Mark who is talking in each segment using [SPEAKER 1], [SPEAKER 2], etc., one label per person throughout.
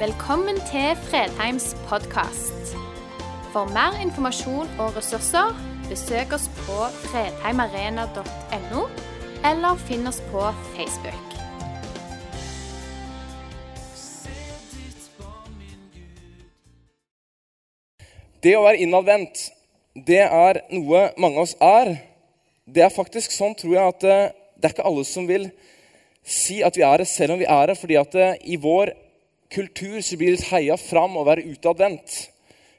[SPEAKER 1] Velkommen til Fredheims podkast. For mer informasjon og ressurser, besøk oss på fredheimarena.no, eller finn oss på Facebook.
[SPEAKER 2] Det å være innadvendt, det er noe mange av oss er. Det er faktisk sånn, tror jeg, at eh, det er ikke alle som vil si at vi er det, selv om vi er det. fordi at eh, i vår kultur så blir det heia fram å være utadvendt.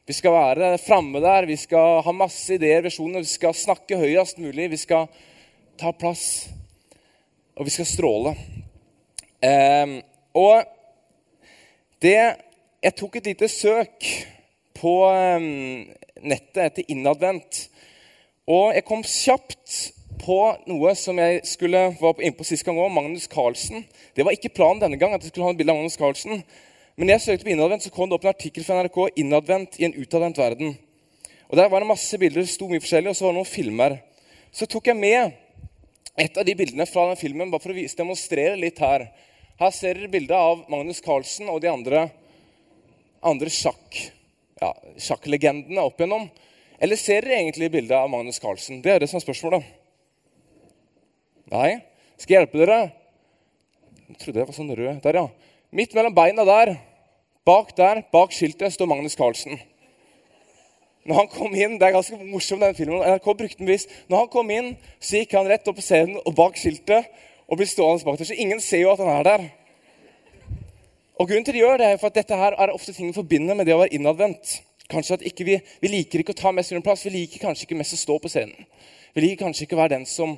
[SPEAKER 2] Vi skal være framme der, vi skal ha masse ideer, visjoner, vi skal snakke høyest mulig. Vi skal ta plass, og vi skal stråle. Eh, og det Jeg tok et lite søk på eh, nettet etter innadvendt. Og jeg kom kjapt på noe som jeg skulle var inne på sist gang òg, Magnus Carlsen. Det var ikke planen denne gang at jeg skulle ha en bilde av Magnus Carlsen. Men jeg søkte på innadvendt, så kom det opp en artikkel fra NRK 'Innadvendt i en utadvendt verden'. Og Der var det masse bilder, det sto mye forskjellig, og så var det noen filmer. Så tok jeg med et av de bildene fra den filmen bare for å demonstrere litt her. Her ser dere bildet av Magnus Carlsen og de andre, andre sjakk, ja, sjakklegendene opp igjennom. Eller ser dere egentlig bildet av Magnus Carlsen? Det er det som er spørsmålet. Nei? Skal jeg hjelpe dere? Jeg trodde jeg var sånn rød. Der, ja. Midt mellom beina der, bak der, bak skiltet, står Magnus Carlsen. Når han kom inn, Det er ganske morsomt, den filmen. NRK brukte den bevisst. Når han kom inn, så gikk han rett opp på scenen og bak skiltet og blir stående bak der. Så ingen ser jo at han er der. Og grunnen til de gjør det er for at Dette her er ofte ting vi forbinder med det å være innadvendt. Kanskje at vi, vi liker ikke å ta mest plass, vi liker kanskje ikke mest å stå på scenen. Vi liker kanskje ikke å være den som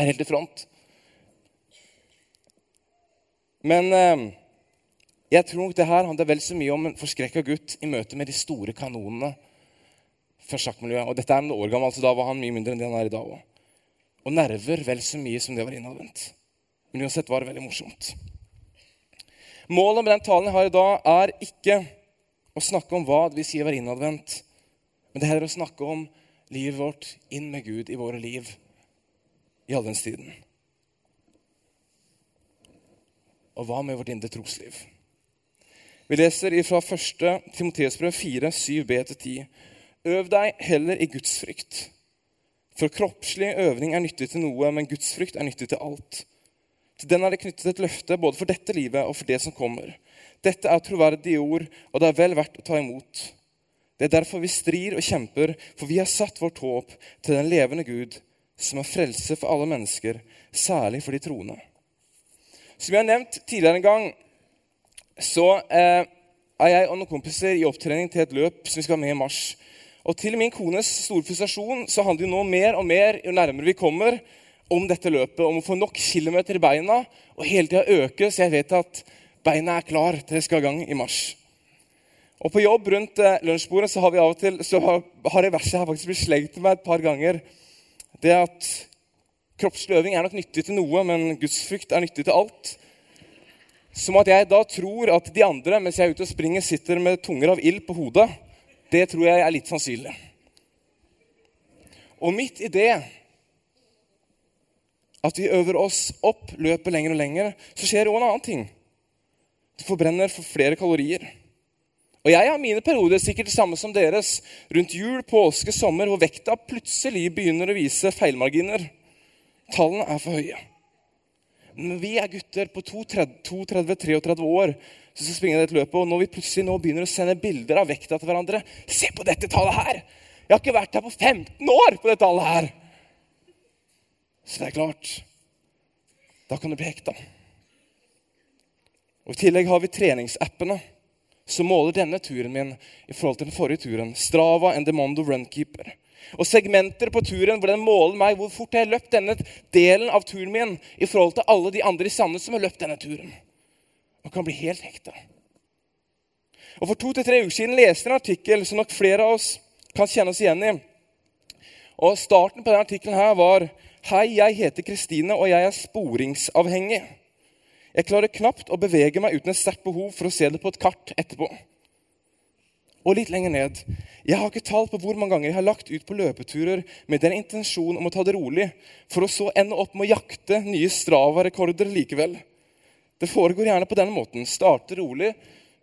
[SPEAKER 2] er helt i front. Men eh, jeg tror nok det her handler vel så mye om en forskrekka gutt i møte med de store kanonene fra sjakkmiljøet. Og dette er noen år gammel, så da var han mye mindre enn det han er i dag òg. Og nerver vel så mye som det var innadvendt. Men uansett var det veldig morsomt. Målet med den talen jeg har i dag, er ikke å snakke om hva det vil si å være innadvendt, men det er heller å snakke om livet vårt inn med Gud i våre liv i adventstiden. Og hva med vårt indre trosliv? Vi leser fra 1. Timoteusbrev 4, 7b-10. Øv deg heller i Guds frykt. For kroppslig øvning er nyttig til noe, men Guds frykt er nyttig til alt. Til den er det knyttet et løfte både for dette livet og for det som kommer. Dette er troverdige ord, og det er vel verdt å ta imot. Det er derfor vi strir og kjemper, for vi har satt vårt håp til den levende Gud, som er frelse for alle mennesker, særlig for de troende. Som jeg har nevnt tidligere en gang, så eh, er jeg og noen kompiser i opptrening til et løp som vi skal ha med i mars. Og til min kones store frustrasjon så handler det nå mer og mer jo nærmere vi kommer, om dette løpet. Om å få nok kilometer i beina og hele tida øke, så jeg vet at beina er klar til det skal i gang i mars. Og På jobb rundt eh, lunsjbordet så har vi av og til, så har, har det verset her faktisk blitt slengt til meg et par ganger. Det at kroppslig øving er nok nyttig til noe, men gudsfrykt er nyttig til alt. Som at jeg da tror at de andre mens jeg er ute og springer, sitter med tunger av ild på hodet. Det tror jeg er litt sannsynlig. Og midt i det at vi øver oss opp, løper lenger og lenger, så skjer òg en annen ting. Du forbrenner for flere kalorier. Og jeg har mine perioder, sikkert det samme som deres, rundt jul, påske, sommer, hvor vekta plutselig begynner å vise feilmarginer. Tallene er for høye. Men vi er gutter på 32-33 år som skal springe dette løpet, og når vi plutselig nå begynner å sende bilder av vekta til hverandre Se på dette tallet her! Jeg har ikke vært her på 15 år på dette tallet her! Så det er klart Da kan du bli hekta. Og I tillegg har vi treningsappene som måler denne turen min i forhold til den forrige turen. Strava and Demondo Runkeeper. Og segmenter på turen hvor den måler meg hvor fort jeg har løpt denne delen av turen min i forhold til alle de andre i Sandnes som har løpt denne turen. Man kan bli helt hekta. Og For to til tre uker siden leste jeg en artikkel som nok flere av oss kan kjenne oss igjen i. Og Starten på denne artikkelen var Hei, jeg heter Kristine, og jeg er sporingsavhengig. Jeg klarer knapt å bevege meg uten et sterkt behov for å se det på et kart etterpå. Og litt lenger ned. Jeg har ikke tall på hvor mange ganger jeg har lagt ut på løpeturer med den intensjon om å ta det rolig, for å så ende opp med å jakte nye Strava-rekorder likevel. Det foregår gjerne på denne måten. Starter rolig,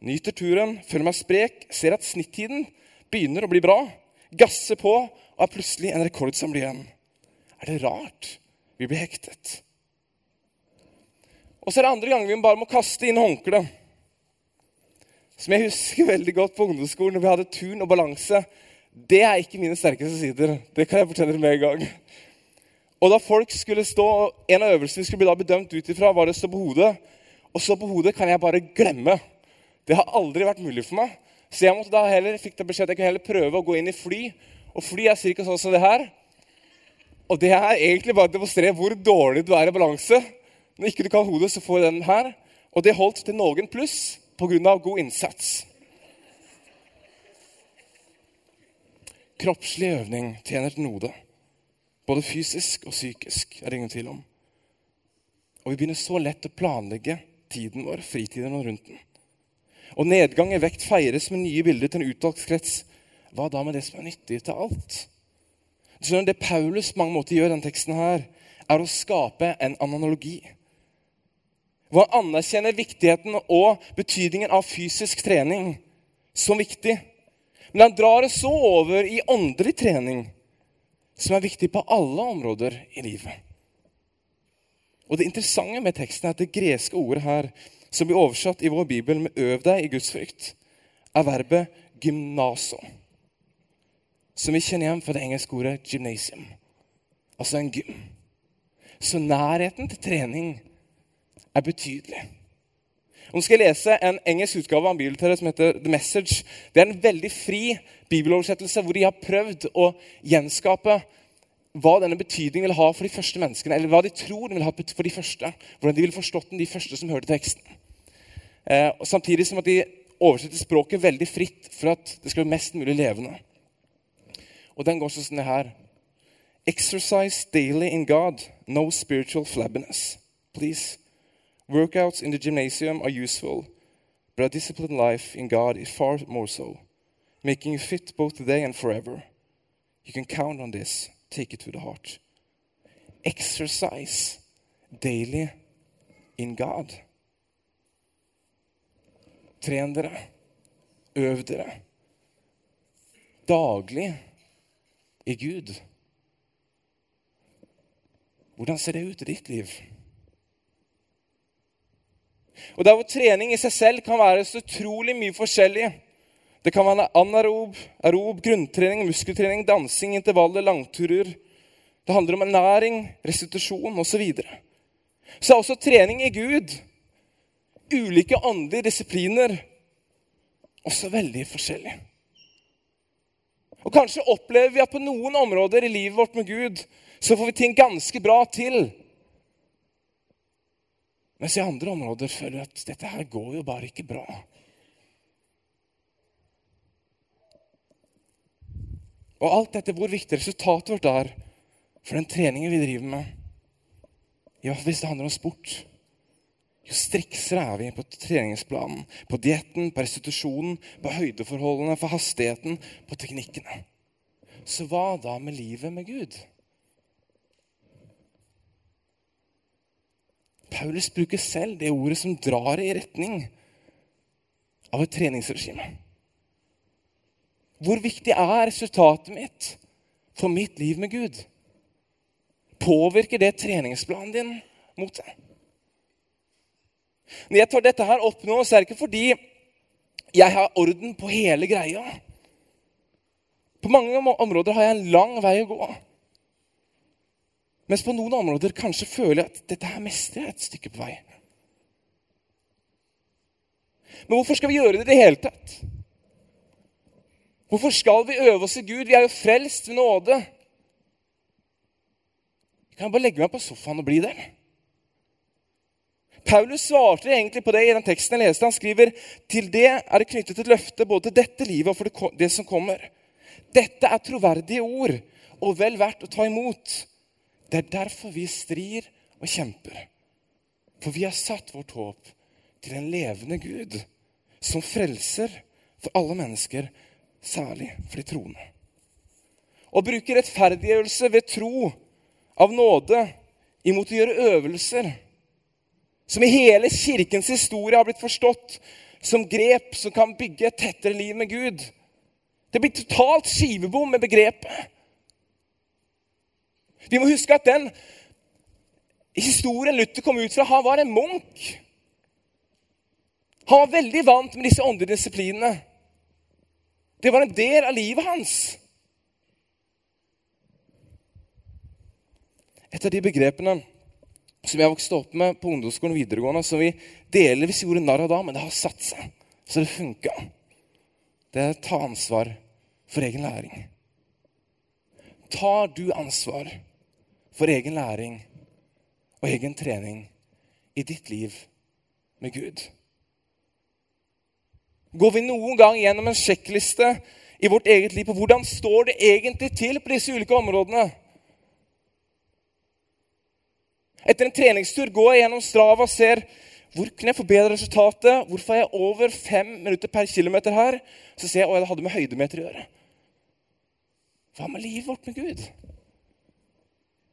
[SPEAKER 2] nyter turen, føler meg sprek, ser at snittiden begynner å bli bra, gasser på og er plutselig en rekordsamler igjen. Er det rart vi blir hektet? Og så er det andre ganger vi bare må kaste inn håndkleet. Som jeg husker veldig godt på ungdomsskolen, når vi hadde turn og balanse. Det er ikke mine sterkeste sider. Det kan jeg fortelle dere med en gang. Og da folk skulle stå, En av øvelsene vi skulle bli da bedømt ut ifra, var å stå på hodet. Å stå på hodet kan jeg bare glemme. Det har aldri vært mulig for meg. Så jeg måtte da heller, fikk da beskjed at jeg kunne heller prøve å gå inn i fly. Og fly er ca. sånn som det her. Og det er egentlig bare å demonstrere hvor dårlig du er i balanse. Når ikke du kan hodet, så får du den her. Og det holdt til noen pluss pga. god innsats. Kroppslig øvning tjener til node. Både fysisk og psykisk, er det ingen tvil om. Og vi begynner så lett å planlegge tiden vår, fritiden og rundt den. Og nedgang i vekt feires med nye bilder til en utvalgt krets. Hva da med det som er nyttig til alt? Skjønner, det Paulus på mange måter gjør i denne teksten, her, er å skape en analogi. Hvor han anerkjenner viktigheten og betydningen av fysisk trening som viktig. Men han drar det så over i åndelig trening som er viktig på alle områder i livet. Og Det interessante med teksten er at det greske ordet her, som blir oversatt i vår bibel med 'øv deg i Guds frykt', er verbet 'gymnaso', som vi kjenner igjen fra det engelske ordet 'gymnasium', altså en gym. Så nærheten til trening er betydelig. Nå skal jeg lese en engelsk utgave av en bibelterre som heter The Message. Det er en veldig fri bibeloversettelse hvor de har prøvd å gjenskape hva denne betydningen vil ha for de første menneskene, eller hva de tror den vil ha for de første. Hvordan de ville forstått den, de første som hørte teksten. Eh, samtidig som at de oversetter språket veldig fritt for at det skal være mest mulig levende. Og den går sånn her. Exercise daily in God, no spiritual flabbiness. Please. Workouts in the gymnasium are useful, but a disciplined life in God is far more so making you fit both today and forever. You can count on this. Take it to the heart. Exercise daily in God. Tren dere. Øv dere. Daglig i Gud. Hvordan ser det ut i ditt liv? Og Der hvor trening i seg selv kan være så utrolig mye forskjellig det kan være anarob, aerob, grunntrening, muskeltrening, dansing, intervaller, langturer. Det handler om ernæring, restitusjon osv. Så, videre. så er også trening i Gud, ulike åndelige disipliner, også veldig forskjellig. Og Kanskje opplever vi at på noen områder i livet vårt med Gud så får vi ting ganske bra til. Mens i andre områder føler jeg at dette her går jo bare ikke bra. Og alt dette, hvor viktig resultatet vårt er for den treningen vi driver med. I hvert fall hvis det handler om sport. Jo striksere er vi på treningsplanen, på dietten, på restitusjonen, på høydeforholdene, for hastigheten, på teknikkene. Så hva da med livet med Gud? Paulus bruker selv det ordet som drar i retning av et treningsregime. Hvor viktig er resultatet mitt for mitt liv med Gud? Påvirker det treningsplanen din mot deg? Når jeg tar dette her opp nå, så er det ikke fordi jeg har orden på hele greia. På mange områder har jeg en lang vei å gå. Mens på noen områder kanskje føler jeg at dette her mestrer jeg et stykke på vei. Men hvorfor skal vi gjøre det i det hele tatt? Hvorfor skal vi øve oss i Gud? Vi er jo frelst ved nåde. Jeg kan bare legge meg på sofaen og bli der. Paulus svarte egentlig på det i den teksten jeg leste. Han skriver til det er det knyttet et løfte både til dette livet og for det som kommer. Dette er troverdige ord og vel verdt å ta imot. Det er derfor vi strir og kjemper. For vi har satt vårt håp til en levende Gud som frelser for alle mennesker særlig for de troende. Å bruke rettferdiggjørelse ved tro av nåde imot å gjøre øvelser som i hele kirkens historie har blitt forstått som grep som kan bygge et tettere liv med Gud. Det blir totalt skivebom med begrepet. Vi må huske at den historien Luther kom ut fra, han var en munk. Han var veldig vant med disse åndelige disiplinene. Det var en del av livet hans. Et av de begrepene som jeg vokste opp med på ungdomsskolen og videregående, som vi delvis gjorde narr av da, men det har satt seg, så det funka, det er å ta ansvar for egen læring. Tar du ansvar for egen læring og egen trening i ditt liv med Gud? Går vi noen gang gjennom en sjekkliste i vårt eget liv på hvordan står det egentlig til på disse ulike områdene? Etter en treningstur går jeg gjennom Strava og ser hvor kan jeg forbedre resultatet. Hvorfor er jeg over fem minutter per kilometer her? Så ser jeg at jeg hadde med høydemeter å gjøre. Hva med livet vårt med Gud?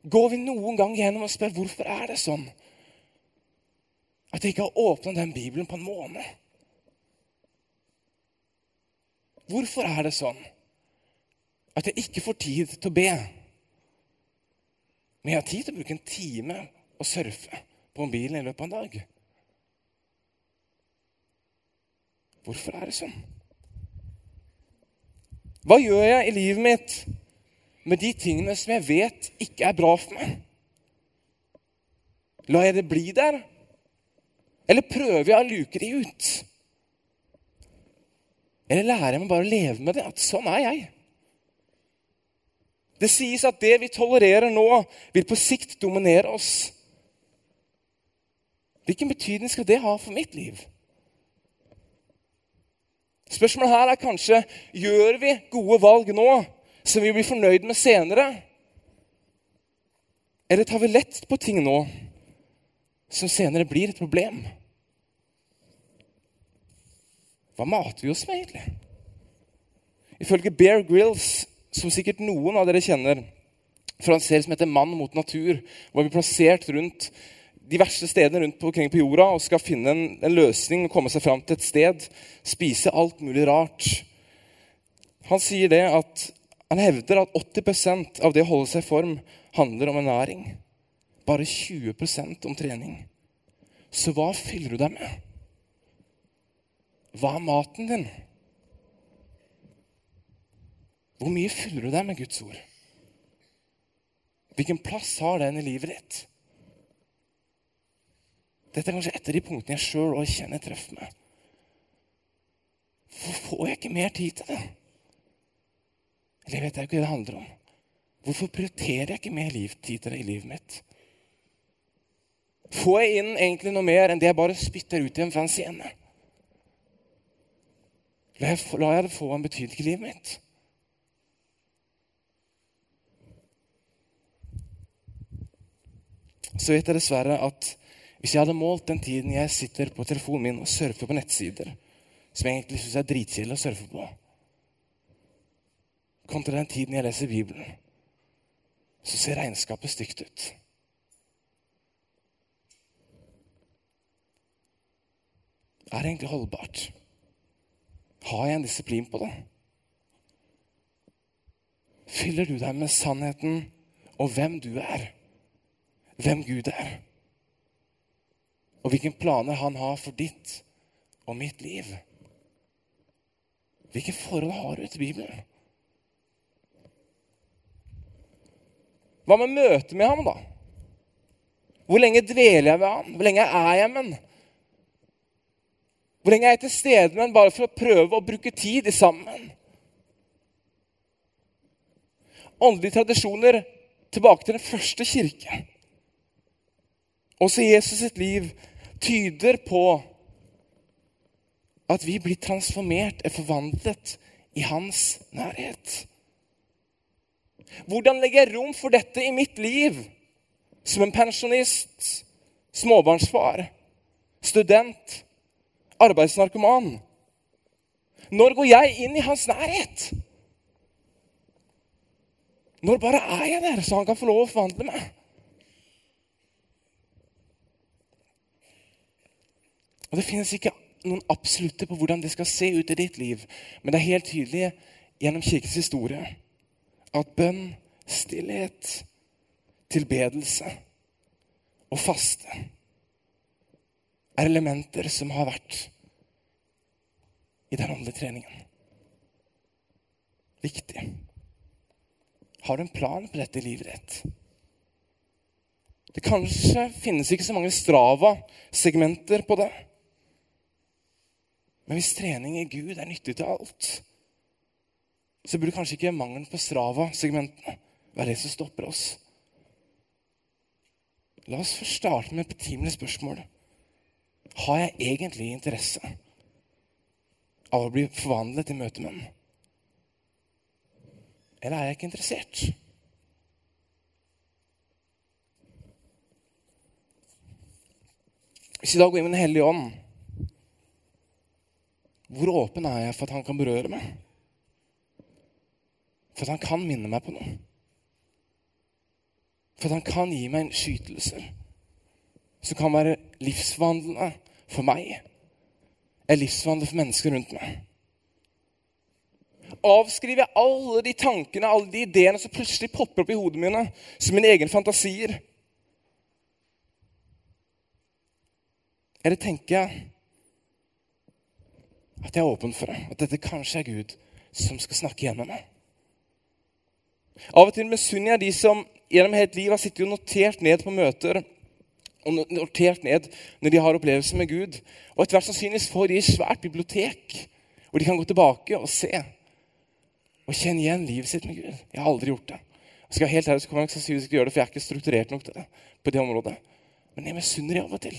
[SPEAKER 2] Går vi noen gang gjennom og spør hvorfor er det sånn at jeg ikke har åpna den Bibelen på en måned? Hvorfor er det sånn at jeg ikke får tid til å be? Men jeg har tid til å bruke en time og surfe på mobilen i løpet av en dag. Hvorfor er det sånn? Hva gjør jeg i livet mitt med de tingene som jeg vet ikke er bra for meg? Lar jeg det bli der? Eller prøver jeg å luke de ut? Eller lærer jeg meg bare å leve med det? At sånn er jeg. Det sies at det vi tolererer nå, vil på sikt dominere oss. Hvilken betydning skal det ha for mitt liv? Spørsmålet her er kanskje gjør vi gode valg nå som vi blir fornøyd med senere? Eller tar vi lett på ting nå som senere blir et problem? Hva mater vi oss med, egentlig? Ifølge Bear Grills, som sikkert noen av dere kjenner, fra en serie som heter 'Mann mot natur', hvor vi er plassert rundt de verste stedene rundt omkring på jorda og skal finne en, en løsning og komme seg fram til et sted. Spise alt mulig rart. Han sier det at han hevder at 80% av det å holde seg i form handler om ernæring. Bare 20% om trening. Så hva fyller du deg med? Hva er maten din? Hvor mye fyller du deg med Guds ord? Hvilken plass har den i livet ditt? Dette er kanskje et av de punktene jeg sjøl kjenner treffer med. Hvorfor får jeg ikke mer tid til det? Eller jeg vet ikke hva det handler om. Hvorfor prioriterer jeg ikke mer liv, tid til det i livet mitt? Får jeg inn egentlig noe mer enn det jeg bare spytter ut i en fra en scene? La jeg, la jeg det få en betydning i livet mitt? Så vet jeg dessverre at hvis jeg hadde målt den tiden jeg sitter på telefonen min og surfer på nettsider, som jeg egentlig syns er dritkjedelig å surfe på, kontra den tiden jeg leser Bibelen, så ser regnskapet stygt ut. Er det egentlig holdbart? Har jeg en disiplin på det? Fyller du deg med sannheten og hvem du er? Hvem Gud er? og hvilke planer han har for ditt og mitt liv. Hvilke forhold har du til Bibelen? Hva med møtet med ham, da? Hvor lenge dveler jeg ved ham? Hvor lenge er jeg med ham? Hvor lenge er jeg til stede med ham bare for å prøve å bruke tid sammen? Åndelige tradisjoner tilbake til den første kirke. Også Jesus sitt liv tyder på at vi blir transformert, og forvandlet i hans nærhet. Hvordan legger jeg rom for dette i mitt liv? Som en pensjonist, småbarnsfar, student, arbeidsnarkoman. Når går jeg inn i hans nærhet? Når bare er jeg der, så han kan få lov å forvandle meg? Og det finnes ikke noen absolutter på hvordan det skal se ut i ditt liv. Men det er helt tydelig gjennom kirkens historie at bønn, stillhet, tilbedelse og faste er elementer som har vært i den åndelige treningen. Viktig. Har du en plan på dette i livet ditt? Det kanskje finnes ikke så mange Strava-segmenter på det. Men hvis trening i Gud er nyttig til alt, så burde kanskje ikke mangelen på Strava-segmentene være det som stopper oss. La oss først starte med et betimelig spørsmål. Har jeg egentlig interesse av å bli forvandlet i møtemenn? Eller er jeg ikke interessert? Hvis i dag går inn med Den hellige ånd, hvor åpen er jeg for at han kan berøre meg? For at han kan minne meg på noe? For at han kan gi meg en skytelse som kan være livsvandlende for meg, er livsvandlende for mennesker rundt meg. Avskriver jeg alle de tankene, alle de ideene som plutselig popper opp i hodet mine som mine egne fantasier? Eller tenker jeg at jeg er åpen for det? At dette kanskje er Gud som skal snakke gjennom meg? Av og til misunner jeg de som gjennom hele livet har sittet og notert ned på møter og notert ned når de har opplevelser med Gud. Og etter hvert sannsynligvis får de et svært bibliotek hvor de kan gå tilbake og se og kjenne igjen livet sitt med Gud. Jeg har aldri gjort det. Jeg skal helt ærlig, så kommer jeg sannsynligvis ikke gjøre det, for jeg er ikke strukturert nok til det. på det området. Men jeg misunner dem av og til.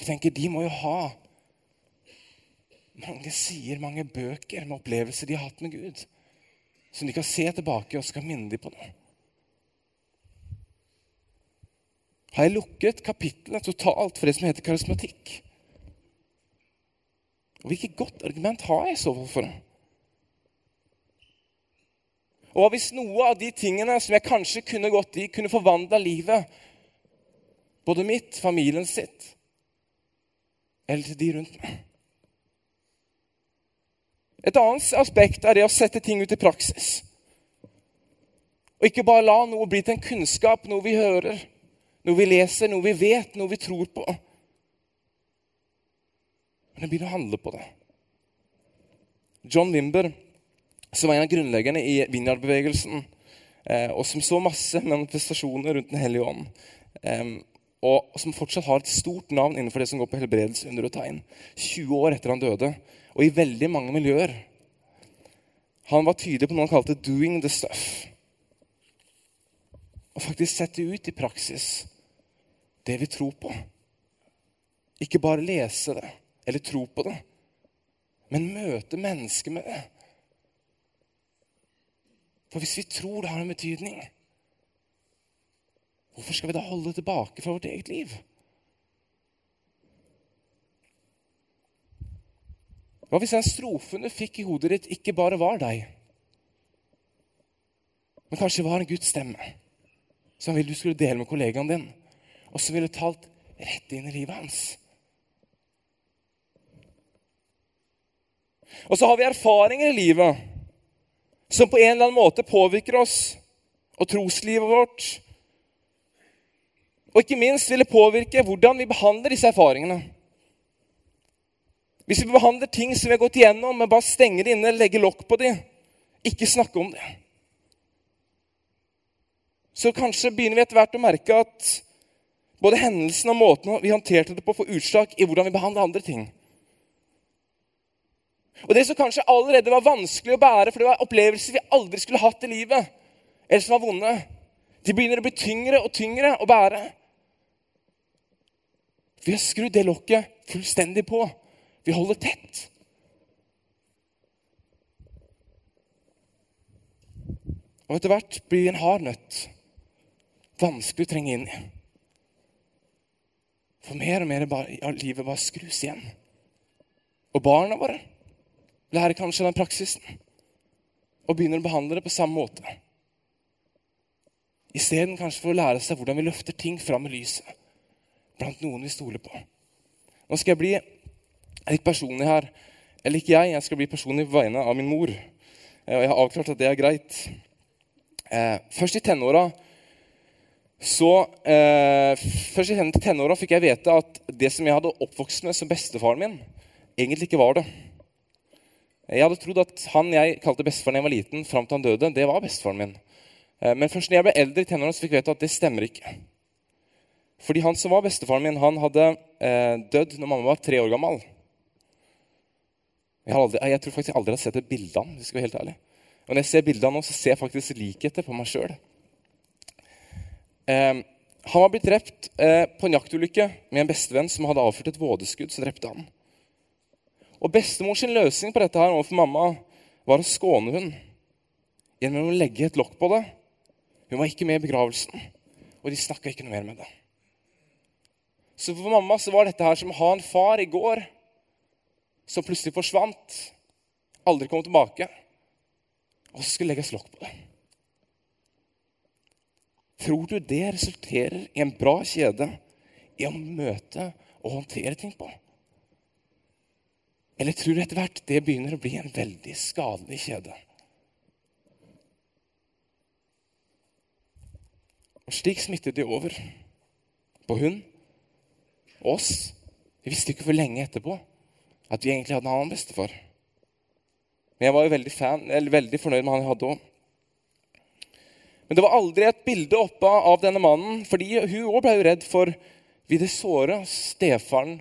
[SPEAKER 2] Jeg tenker, De må jo ha mange sider, mange bøker med opplevelser de har hatt med Gud. Som de kan se tilbake og skal minne dem på noe. Har jeg lukket kapitlene totalt for det som heter karismatikk? Og Hvilket godt argument har jeg så for det? Og hvis noe av de tingene som jeg kanskje kunne gått i, kunne forvandla livet, både mitt, familien sitt, eller til de rundt meg Et annet aspekt er det å sette ting ut i praksis. Og ikke bare la noe bli til en kunnskap, noe vi hører, noe vi leser, noe vi vet, noe vi tror på. Men begynne å handle på det. John Wimber som var en av grunnleggerne i Vinjard-bevegelsen, eh, og som så masse manifestasjoner rundt Den hellige ånd. og som fortsatt har et stort navn innenfor det som går på helbredelse, under og tegn. 20 år etter han døde, og i veldig mange miljøer. Han var tydelig på noe han kalte 'doing the stuff'. Å faktisk sette ut i praksis det vi tror på. Ikke bare lese det eller tro på det, men møte mennesker med det. For hvis vi tror det har en betydning, hvorfor skal vi da holde det tilbake fra vårt eget liv? Hva hvis den strofen du fikk i hodet ditt, ikke bare var deg, men kanskje var en Guds stemme som ville du skulle dele med kollegaen din, og som ville talt rett inn i livet hans? Og så har vi erfaringer i livet som på en eller annen måte påvirker oss og troslivet vårt. Og ikke minst vil det påvirke hvordan vi behandler disse erfaringene. Hvis vi behandler ting som vi har gått igjennom, men bare stenger det inne, legger lokk på dem, ikke snakke om det, så kanskje begynner vi etter hvert å merke at både hendelsen og måten vi håndterte det på, får utslag i hvordan vi behandler andre ting. Og det som kanskje allerede var vanskelig å bære, for det var opplevelser vi aldri skulle hatt i livet, eller som var vonde, de begynner å bli tyngre og tyngre å bære. Vi har skrudd det lokket fullstendig på. Vi holder tett. Og etter hvert blir en hard nøtt vanskelig å trenge inn i. For mer og mer av livet bare skrus igjen. Og barna våre lærer kanskje den praksisen og begynner å behandle det på samme måte. Isteden kanskje for å lære seg hvordan vi løfter ting fram i lyset blant noen vi stoler på. Nå skal jeg bli Litt personlig her. Eller ikke jeg, jeg skal bli personlig på vegne av min mor. Eh, og jeg har avklart at det er greit. Eh, først i tenåra så eh, Først i tenåra fikk jeg vite at det som jeg hadde oppvokst med som bestefaren min, egentlig ikke var det. Jeg hadde trodd at han jeg kalte bestefaren da jeg var liten, fram til han døde, det var bestefaren min. Eh, men først når jeg ble eldre i tenårene, fikk jeg vite at det stemmer ikke. Fordi han som var bestefaren min, han hadde eh, dødd når mamma var tre år gammel. Jeg, aldri, jeg, tror faktisk jeg aldri har sett et bilde av ham. hvis jeg skal helt ærlig. Og når jeg ser bildet av ham, så ser jeg faktisk likheter på meg sjøl. Eh, han var blitt drept eh, på en jaktulykke med en bestevenn som hadde avført et vådeskudd som drepte han. Og Bestemors løsning på dette her overfor mamma var å skåne hun gjennom å legge et lokk på det. Hun var ikke med i begravelsen, og de snakka ikke noe mer med det. Så for mamma så var dette her som å ha en far i går som plutselig forsvant, aldri kom tilbake, og så skulle legges lokk på det. Tror du det resulterer i en bra kjede i å møte og håndtere ting på? Eller tror du etter hvert det begynner å bli en veldig skadelig kjede? Og slik smittet det over på hun og oss. Vi visste ikke hvor lenge etterpå at vi egentlig hadde en annen bestefar. Men jeg var jo veldig, fan, veldig fornøyd med han jeg hadde òg. Men det var aldri et bilde oppe av denne mannen, fordi hun òg ble redd for vil det såre stefaren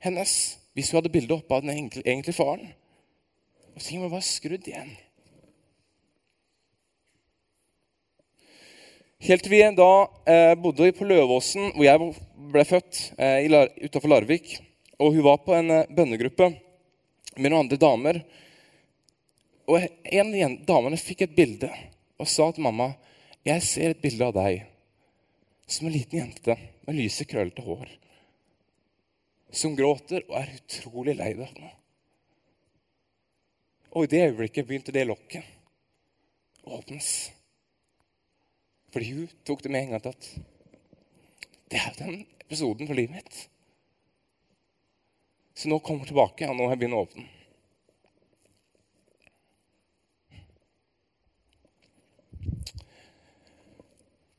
[SPEAKER 2] hennes hvis hun hadde bilde oppe av den egentlige faren. Og ting var bare skrudd igjen. Helt til vi da eh, bodde på Løvåsen, hvor jeg ble født, eh, utafor Larvik. Og hun var på en eh, bønnegruppe med noen andre damer. Og En av damene fikk et bilde og sa til mamma jeg ser et bilde av deg som en liten jente med lyse, krøllete hår. Som gråter og er utrolig lei deg nå. Og i det øyeblikket begynte det lokket å åpnes. Fordi hun tok det med en gang til at det er den episoden for livet mitt. Så nå kommer hun tilbake, og nå har jeg begynt å åpne.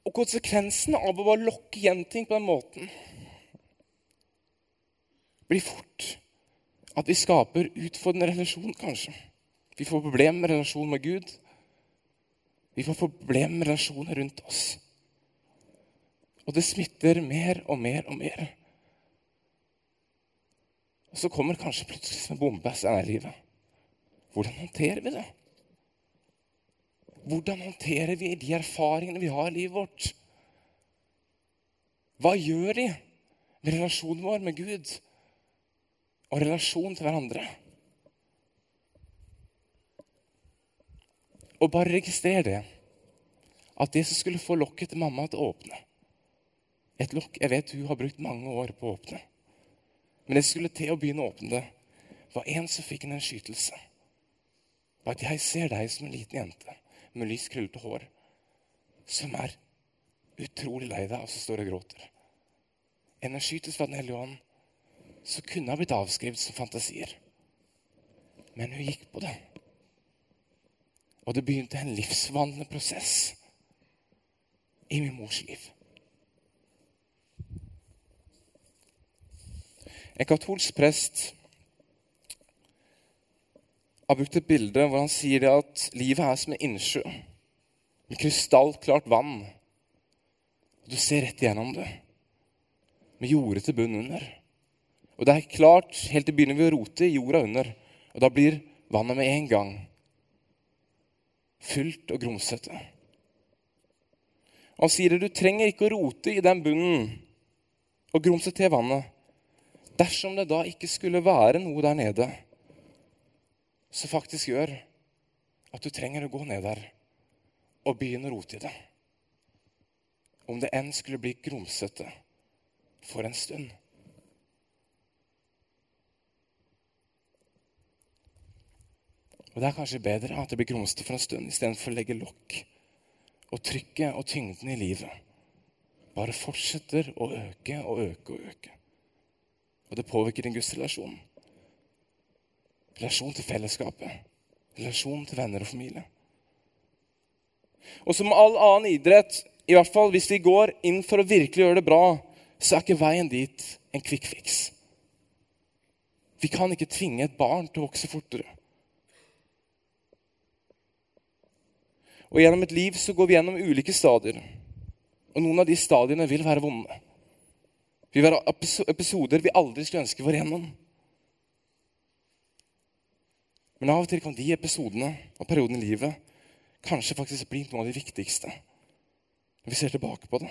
[SPEAKER 2] Og konsekvensen av å bare lokke igjen ting på den måten blir fort at vi skaper utfordrende relasjon, kanskje. Vi får problemer med relasjonen med Gud. Vi får problemer med relasjoner rundt oss. Og det smitter mer og mer og mer. Og så kommer kanskje plutselig som en bombe senere i livet. Hvordan håndterer vi det? Hvordan håndterer vi de erfaringene vi har i livet vårt? Hva gjør de med relasjonen vår med Gud og relasjonen til hverandre? Og bare registrer det. At det som skulle få lokket til mamma til å åpne Et lokk jeg vet hun har brukt mange år på å åpne. Men jeg skulle til å begynne å åpne det, var en som fikk en skytelse. Var at jeg ser deg som en liten jente med lyst, krøllete hår, som er utrolig lei deg, og så står og gråter. En skytelse fra Den hellige ånd som kunne ha blitt avskrevet som fantasier. Men hun gikk på det. Og det begynte en livsvandlende prosess i min mors liv. En katolsk prest har brukt et bilde hvor han sier at livet er som en innsjø med krystallklart vann. Du ser rett igjennom det med jordet til bunn under. Og det er klart, Helt til begynner vi å rote i jorda under, og da blir vannet med en gang fullt og grumsete. Han sier at du trenger ikke å rote i den bunnen og grumse til vannet. Dersom det da ikke skulle være noe der nede som faktisk gjør at du trenger å gå ned der og begynne å rote i det. Om det enn skulle bli grumsete for en stund. Og Det er kanskje bedre at det blir grumsete for en stund istedenfor å legge lokk. Og trykket og tyngden i livet bare fortsetter å øke og øke og øke og det påvirker din gudsrelasjon. relasjon til fellesskapet, relasjon til venner og familie. Og som all annen idrett, i hvert fall hvis vi går inn for å virkelig gjøre det bra, så er ikke veien dit en quick fix. Vi kan ikke tvinge et barn til å vokse fortere. Og Gjennom et liv så går vi gjennom ulike stadier. Og noen av de stadiene vil være vonde. Vil være episoder vi aldri skulle ønske var igjennom. Men av og til kan de episodene og perioden i livet kanskje faktisk bli noe av de viktigste når vi ser tilbake på det.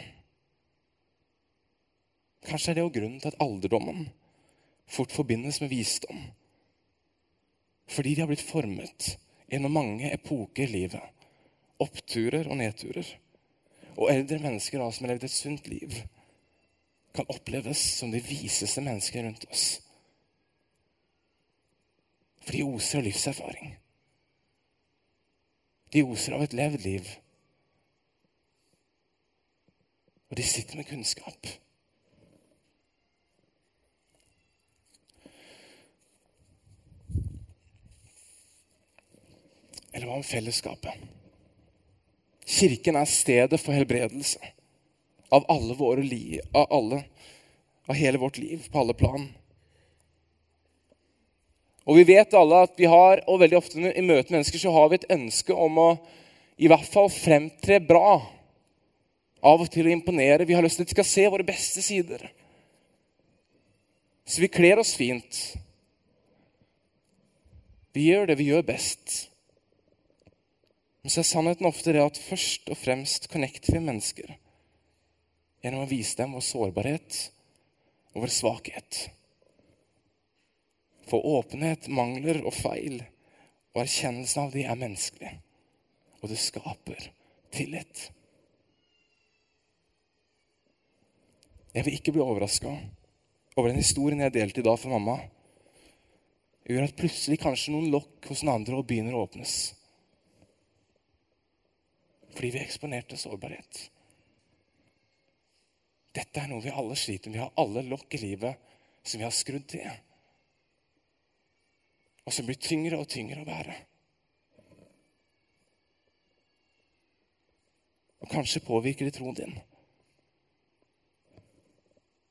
[SPEAKER 2] Kanskje er det jo grunnen til at alderdommen fort forbindes med visdom. Fordi de har blitt formet gjennom mange epoker i livet. Oppturer og nedturer. Og eldre mennesker da, som har levd et sunt liv, kan oppleves som de viseste menneskene rundt oss. For de oser av livserfaring. De oser av et levd liv. Og de sitter med kunnskap. Eller hva om fellesskapet? Kirken er stedet for helbredelse av alle våre liv, av, alle, av hele vårt liv, på alle plan. Og vi vet alle at vi har, og veldig ofte i møte med mennesker så har vi et ønske om å i hvert fall fremtre bra. Av og til å imponere. Vi har lyst til at de skal se våre beste sider. Så vi kler oss fint. Vi gjør det vi gjør best. Men så er sannheten ofte det at først og fremst connecter vi mennesker gjennom å vise dem vår sårbarhet og vår svakhet. For åpenhet, mangler og feil og erkjennelsen av de er menneskelig. Og det skaper tillit. Jeg vil ikke bli overraska over den historien jeg delte i dag for mamma. Gjør at plutselig kanskje noen lokk hos den andre og begynner å åpnes. Fordi vi eksponerte sårbarhet. Dette er noe vi alle sliter med. Vi har alle lokk i livet som vi har skrudd til. Og som blir tyngre og tyngre å bære. Og kanskje påvirker det troen din.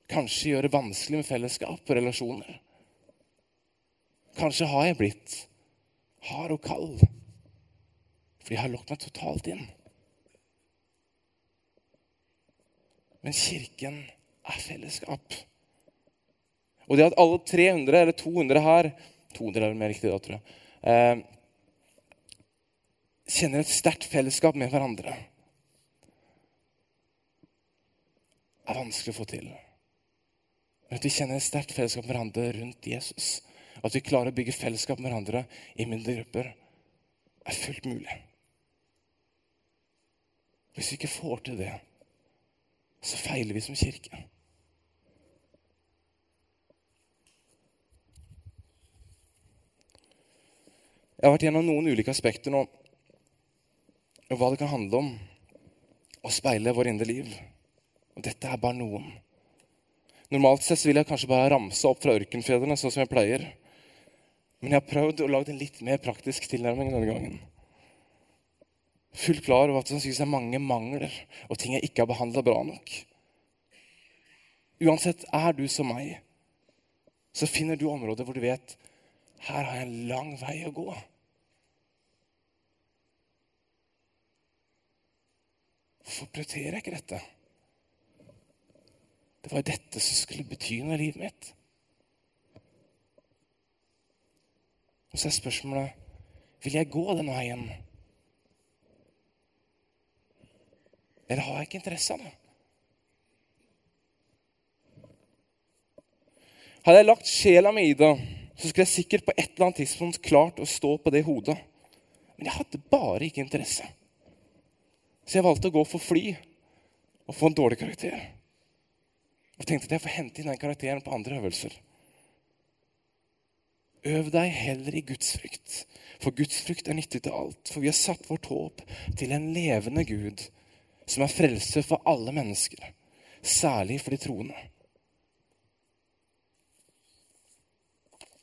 [SPEAKER 2] Kanskje gjør det vanskelig med fellesskap og relasjoner. Kanskje har jeg blitt hard og kald fordi jeg har lukket meg totalt inn. Men kirken er fellesskap. Og det at alle 300 eller 200 her 200 er mer riktig da, tror jeg. Eh, kjenner et sterkt fellesskap med hverandre, er vanskelig å få til. Men at vi kjenner et sterkt fellesskap med hverandre rundt Jesus, at vi klarer å bygge fellesskap med hverandre i mindre grupper, er fullt mulig. Hvis vi ikke får til det, så feiler vi som kirke. Jeg har vært gjennom noen ulike aspekter nå, og hva det kan handle om å speile vår indre liv. Og dette er bare noen. Normalt sett vil jeg kanskje bare ramse opp fra ørkenfedrene, sånn som jeg pleier. Men jeg har prøvd å lage en litt mer praktisk tilnærming denne gangen. Fullt klar over at det sannsynligvis er mange mangler og ting jeg ikke har behandla bra nok. Uansett er du som meg, så finner du områder hvor du vet her har jeg en lang vei å gå. Hvorfor prioriterer jeg ikke dette? Det var dette som skulle bety noe i livet mitt. Og så er spørsmålet vil jeg gå den veien. Eller har jeg ikke interesse av det? Hadde jeg lagt sjela mi i det, så skulle jeg sikkert på et eller annet tidspunkt klart å stå på det hodet. Men jeg hadde bare ikke interesse. Så jeg valgte å gå for fly og få en dårlig karakter. Og tenkte at jeg får hente inn den karakteren på andre øvelser. Øv deg heller i gudsfrykt, for gudsfrykt er nyttig til alt. For vi har satt vårt håp til en levende Gud som er frelse for alle mennesker, særlig for de troende.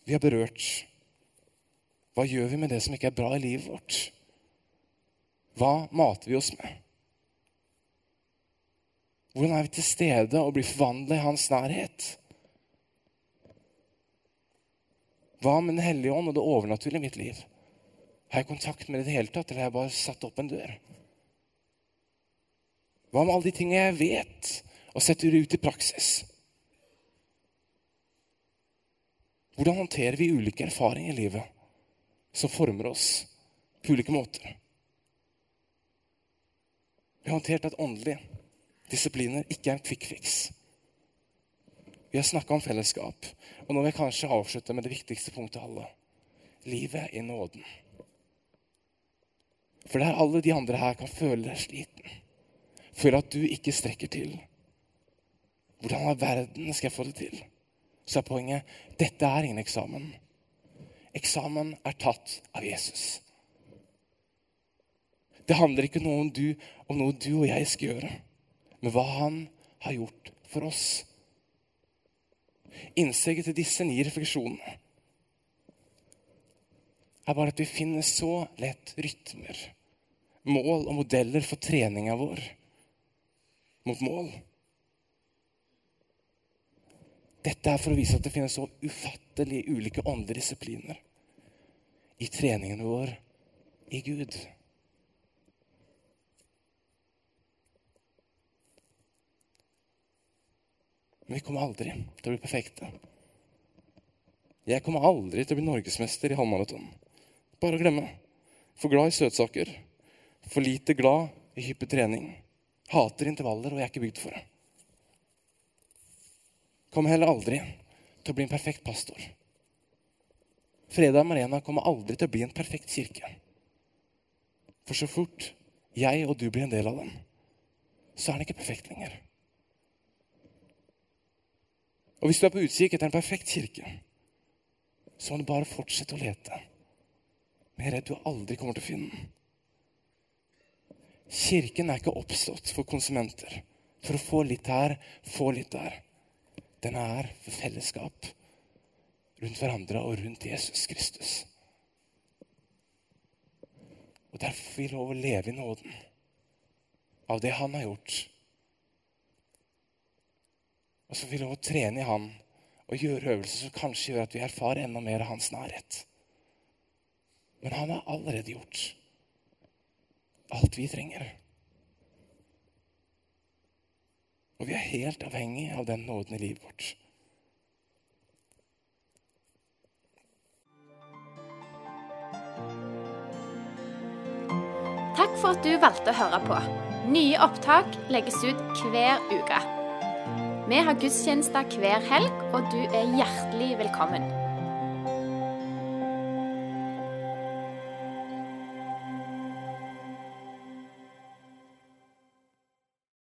[SPEAKER 2] Vi har berørt Hva gjør vi med det som ikke er bra i livet vårt? Hva mater vi oss med? Hvordan er vi til stede og blir forvandla i hans nærhet? Hva med Den hellige ånd og det overnaturlige i mitt liv? Har jeg kontakt med det i det hele tatt, eller har jeg bare satt opp en dør? Hva med alle de tingene jeg vet, og setter det ut i praksis? Hvordan håndterer vi ulike erfaringer i livet som former oss på ulike måter? Vi har håndtert at åndelige disipliner ikke er en quick fix. Vi har snakka om fellesskap, og nå vil jeg kanskje avslutte med det viktigste punktet av alle. Livet i nåden. For der alle de andre her kan føle deg sliten, føle at du ikke strekker til. Hvordan i verden skal jeg få det til? Så er poenget dette er ingen eksamen. Eksamen er tatt av Jesus. Det handler ikke om, du, om noe du og jeg skal gjøre, men hva han har gjort for oss. Innsteget til disse ni refleksjonene er bare at vi finner så lett rytmer, mål og modeller for treninga vår mot mål. Dette er for å vise at det finnes så ufattelig ulike åndelige disipliner i treningen vår i Gud. Men vi kommer aldri til å bli perfekte. Jeg kommer aldri til å bli norgesmester i halvmaraton. Bare glemme. For glad i søtsaker. For lite glad i hyppig trening. Hater intervaller, og jeg er ikke bygd for det. Kommer heller aldri til å bli en perfekt pastor. Fredag Marena kommer aldri til å bli en perfekt kirke. For så fort jeg og du blir en del av den, så er den ikke perfekt lenger. Og hvis du er på utkikk etter en perfekt kirke, så må du bare fortsette å lete. Men jeg er redd du aldri kommer til å finne den. Kirken er ikke oppstått for konsumenter, for å få litt her, få litt der. Den er for fellesskap rundt hverandre og rundt Jesus Kristus. Og Derfor får vi lov å leve i nåden av det han har gjort og så får vi lov å trene i Han og gjøre øvelser som kanskje gjør at vi erfarer enda mer av Hans nærhet. Men Han har allerede gjort alt vi trenger. Og vi er helt avhengig av den nåden i livet vårt.
[SPEAKER 1] Takk for at du valgte å høre på. Nye opptak legges ut hver uke. Vi har gudstjenester hver helg, og du er hjertelig velkommen.